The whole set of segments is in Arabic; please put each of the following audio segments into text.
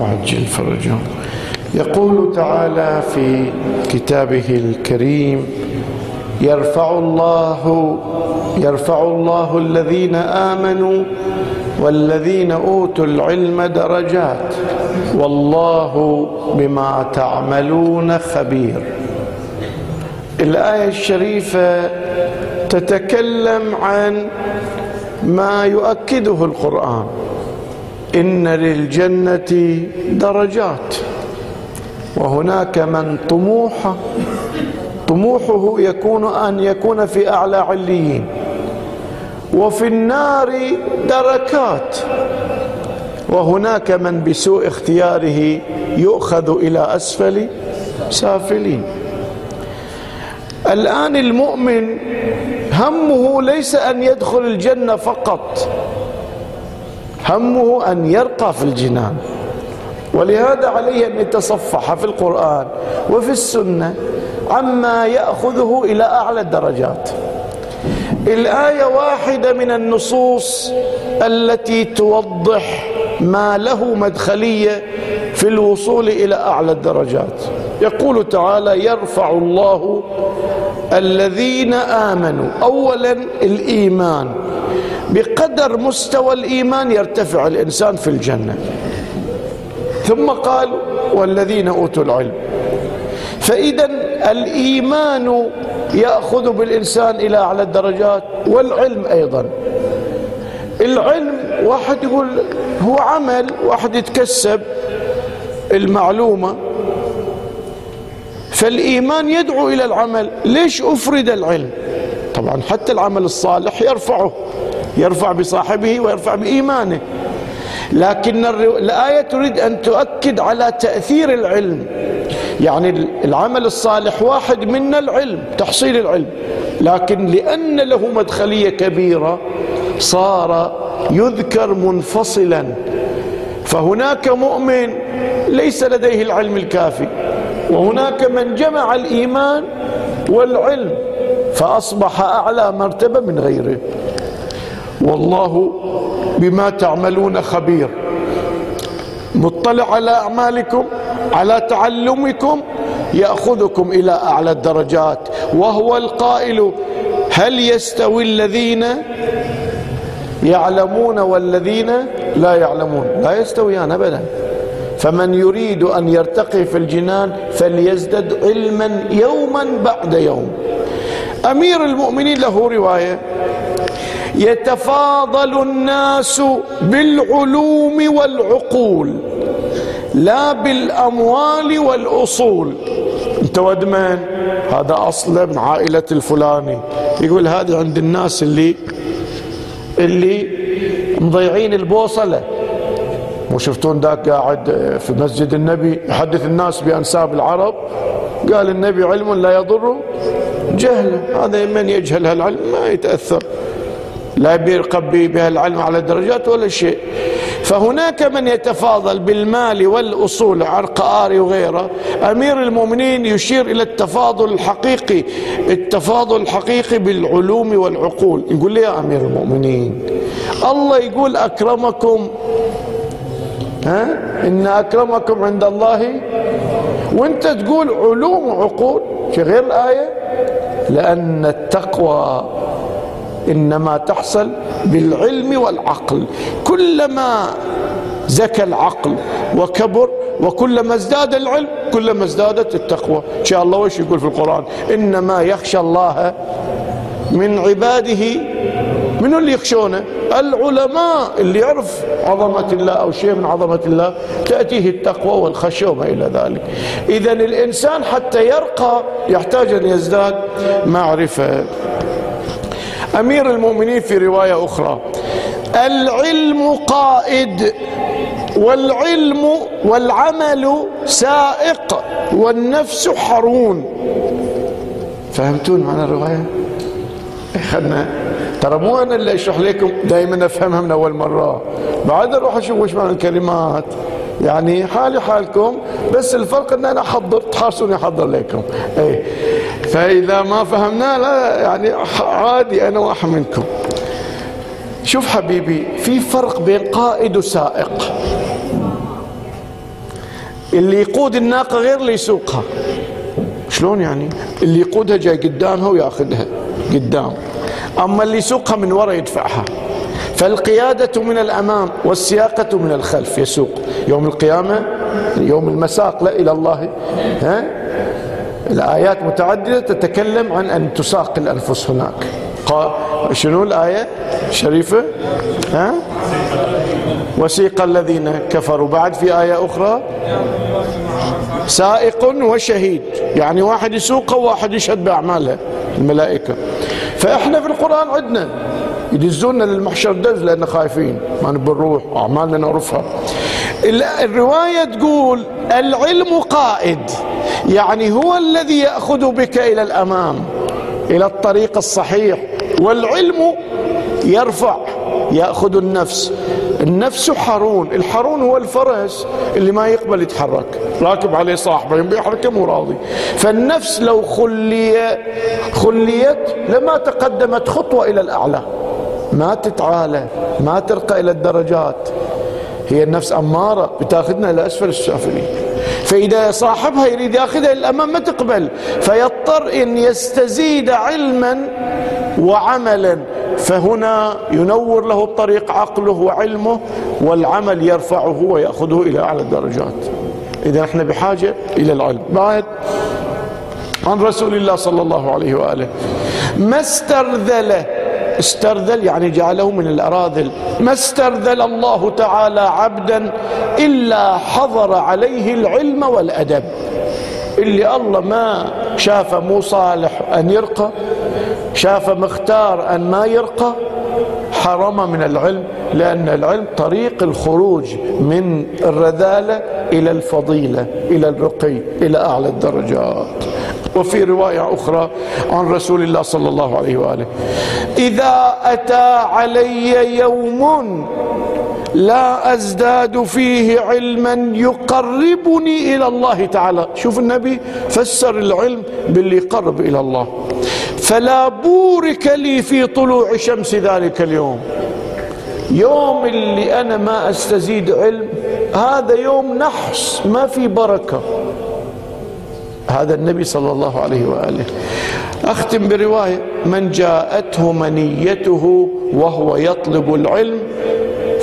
وعجل فرجهم يقول تعالى في كتابه الكريم يرفع الله يرفع الله الذين آمنوا والذين أوتوا العلم درجات. والله بما تعملون خبير. الآية الشريفة تتكلم عن ما يؤكده القرآن. إن للجنة درجات. وهناك من طموحه طموحه يكون أن يكون في أعلى عليين. وفي النار دركات. وهناك من بسوء اختياره يؤخذ إلى أسفل سافلين. الآن المؤمن همه ليس أن يدخل الجنة فقط. همه أن يرقى في الجنان. ولهذا عليه أن يتصفح في القرآن وفي السنة عما يأخذه إلى أعلى الدرجات. الآية واحدة من النصوص التي توضح ما له مدخلية في الوصول إلى أعلى الدرجات. يقول تعالى يرفع الله الذين آمنوا اولا الإيمان. بقدر مستوى الإيمان يرتفع الإنسان في الجنة. ثم قال والذين أوتوا العلم. فاذا الإيمان يأخذ بالإنسان إلى أعلى الدرجات والعلم أيضا. العلم واحد يقول هو عمل واحد يتكسب المعلومة. فالإيمان يدعو إلى العمل. ليش أفرد العلم؟ طبعا حتى العمل الصالح يرفعه يرفع بصاحبه ويرفع بإيمانه. لكن الآية تريد أن تؤكد على تأثير العلم. يعني العمل الصالح واحد منا العلم تحصيل العلم. لكن لأن له مدخلية كبيرة صار يذكر منفصلا. فهناك مؤمن ليس لديه العلم الكافي. وهناك من جمع الإيمان والعلم فأصبح أعلى مرتبة من غيره. والله بما تعملون خبير. مطلع على أعمالكم على تعلمكم يأخذكم إلى أعلى الدرجات. وهو القائل هل يستوي الذين يعلمون والذين لا يعلمون؟ لا يستويان ابدا. فمن يريد أن يرتقي في الجنان فليزدد علما يوما بعد يوم. أمير المؤمنين له رواية يتفاضل الناس بالعلوم والعقول لا بالأموال والأصول. أنت ود من هذا اصله من عائلة الفلاني. يقول هذه عند الناس اللي اللي مضيعين البوصلة. مو شفتون ذاك قاعد في مسجد النبي يحدث الناس بأنساب العرب. قال النبي علم لا يضر جهل. هذا من يجهل هالعلم؟ ما يتأثر. لا بيرقب بها العلم على درجات ولا شيء. فهناك من يتفاضل بالمال والأصول عرقآري وغيره. أمير المؤمنين يشير إلى التفاضل الحقيقي التفاضل الحقيقي بالعلوم والعقول. يقول لي يا أمير المؤمنين الله يقول أكرمكم ها? إن أكرمكم عند الله. وأنت تقول علوم وعقول غير الآية؟ لأن التقوى إنما تحصل بالعلم والعقل. كلما زكى العقل وكبر وكلما ازداد العلم كلما ازدادت التقوى. إن شاء الله وش يقول في القرآن؟ إنما يخشى الله من عباده من اللي يخشونه؟ العلماء اللي يعرف عظمة الله أو شيء من عظمة الله تأتيه التقوى والخشية وما إلى ذلك. إذا الإنسان حتى يرقى يحتاج أن يزداد معرفة. أمير المؤمنين في رواية أخرى العلم قائد والعلم والعمل سائق والنفس حرون. فهمتون معنى الرواية؟ خدنا ترى مو أنا اللي أشرح لكم دائما أفهمها من أول مرة. بعد أروح أشوف وش معنى الكلمات. يعني حالي حالكم بس الفرق إن أنا أحضر تحرصوني أحضر لكم. إيه. فإذا ما فهمنا لا يعني عادي أنا واحد منكم. شوف حبيبي في فرق بين قائد وسائق. اللي يقود الناقة غير اللي يسوقها. شلون يعني؟ اللي يقودها جاي قدامها وياخذها. قدام. أما اللي يسوقها من وراء يدفعها. فالقيادة من الأمام والسياقة من الخلف يسوق. يوم القيامة يوم المساق لا إلى الله. ها؟ الآيات متعددة تتكلم عن أن تساق الأنفس هناك. شنو الآية شريفة ها؟ وسيق الذين كفروا. بعد في آية أخرى. سائق وشهيد. يعني واحد يسوقه وواحد يشهد بأعمالها الملائكة. فإحنا في القرآن عندنا يدزونا للمحشر دز لأننا خايفين. ما نبي نروح أعمالنا نعرفها. الرواية تقول العلم قائد. يعني هو الذي يأخذ بك إلى الأمام إلى الطريق الصحيح والعلم يرفع يأخذ النفس. النفس حرون الحرون هو الفرس اللي ما يقبل يتحرك. راكب عليه صاحبه بيحركه مو راضي. فالنفس لو خلي خليت لما تقدمت خطوة إلى الأعلى. ما تتعالى ما ترقى إلى الدرجات. هي النفس أمارة بتاخذنا إلى أسفل السافلين. فإذا صاحبها يريد ياخذها إلى الأمام ما تقبل. فيضطر أن يستزيد علما وعملا. فهنا ينور له الطريق عقله وعلمه والعمل يرفعه ويأخذه إلى أعلى الدرجات. إذا إحنا بحاجة إلى العلم. بعد عن رسول الله صلى الله عليه وآله. ما استرذله استرذل يعني جعله من الأراذل. ما استرذل الله تعالى عبدا إلا حضر عليه العلم والأدب. اللي الله ما شاف مو صالح أن يرقى شاف مختار أن ما يرقى حرم من العلم لأن العلم طريق الخروج من الرذالة إلى الفضيلة إلى الرقي إلى أعلى الدرجات. وفي رواية أخرى عن رسول الله صلى الله عليه وآله إذا أتى علي يوم لا أزداد فيه علما يقربني إلى الله تعالى. شوف النبي فسر العلم باللي يقرب إلى الله. فلا بورك لي في طلوع شمس ذلك اليوم. يوم اللي أنا ما أستزيد علم هذا يوم نحس ما في بركة. هذا النبي صلى الله عليه وآله. أختم برواية من جاءته منيته وهو يطلب العلم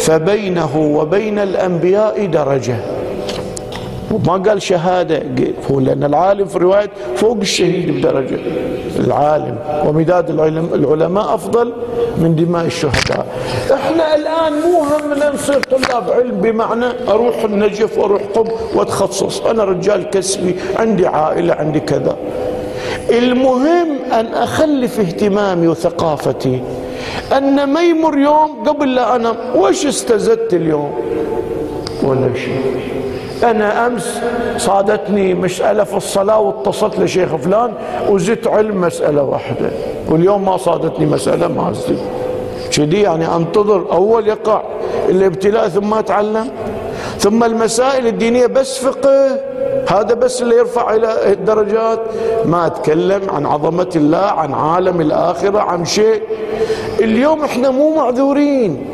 فبينه وبين الأنبياء درجة. وما قال شهادة لأن العالم في رواية فوق الشهيد بدرجة. العالم ومداد العلم العلماء أفضل من دماء الشهداء. إحنا الآن مو همنا نصير طلاب علم بمعنى أروح النجف وأروح قم وأتخصص. أنا رجال كسبي عندي عائلة عندي كذا. المهم أن أخلف اهتمامي وثقافتي. أن ما يمر يوم قبل لا أنام. وش استزدت اليوم؟ ولا شيء. أنا أمس صادتني مسألة في الصلاة واتصلت لشيخ فلان وزدت علم مسألة واحدة. واليوم ما صادتني مسألة ما أزيد كذي يعني أنتظر أول يقع الابتلاء ثم أتعلم. ثم المسائل الدينية بس فقه. هذا بس اللي يرفع إلى الدرجات. ما أتكلم عن عظمة الله عن عالم الآخرة عن شيء. اليوم إحنا مو معذورين.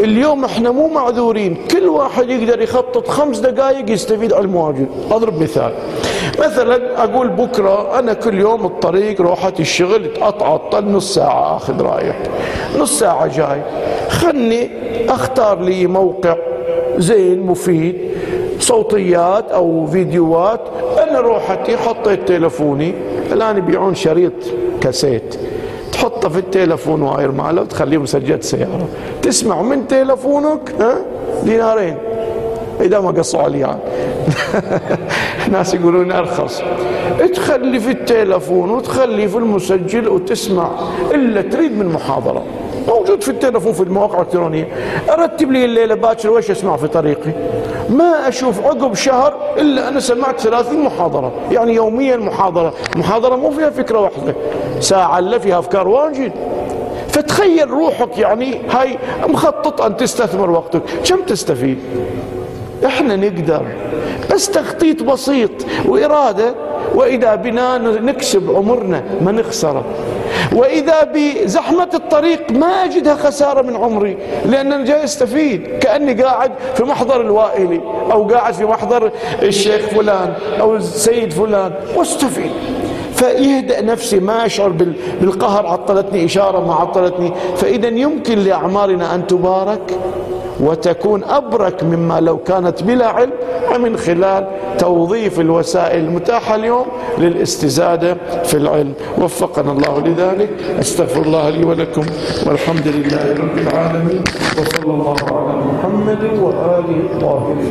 اليوم إحنا مو معذورين. كل واحد يقدر يخطط خمس دقائق يستفيد علم واجد أضرب مثال. مثلا أقول بكرة أنا كل يوم الطريق روحت الشغل اتعطل نص ساعة آخذ رايح. نص ساعة جاي. خلني أختار لي موقع زين مفيد. صوتيات أو فيديوهات. أنا روحتي حطيت تلفوني الآن يبيعون شريط كاسيت. تحطه في التلفون واير ماله وتخليه مسجل سيارة. تسمع من تلفونك ها؟ دينارين. إذا ما قصوا علي يعني. ناس يقولون أرخص. تخلي في التلفون وتخلي في المسجل وتسمع إلا تريد من محاضرة. موجود في التلفون في المواقع الإلكترونية. أرتب لي الليلة باكر وش أسمع في طريقي. ما أشوف عقب شهر إلا أنا سمعت 30 محاضره يعني يوميا محاضرة. محاضرة مو فيها فكرة واحدة. ساعة إلا فيها أفكار واجد. فتخيل روحك يعني هاي مخطط أن تستثمر وقتك. كم تستفيد؟ إحنا نقدر. بس تخطيط بسيط وإرادة. وإذا بنا نكسب عمرنا ما نخسره. وإذا بزحمة الطريق ما أجدها خسارة من عمري لأن أنا جاي أستفيد كأني قاعد في محضر الوائلي أو قاعد في محضر الشيخ فلان أو السيد فلان وأستفيد. فيهدأ نفسي ما أشعر بالقهر عطلتني إشارة ما عطلتني. فإذا يمكن لأعمارنا أن تبارك وتكون أبرك مما لو كانت بلا علم ومن خلال توظيف الوسائل المتاحة اليوم للاستزادة في العلم. وفقنا الله لذلك. أستغفر الله لي ولكم والحمد لله رب العالمين. وصلى الله على محمد وآله الطاهرين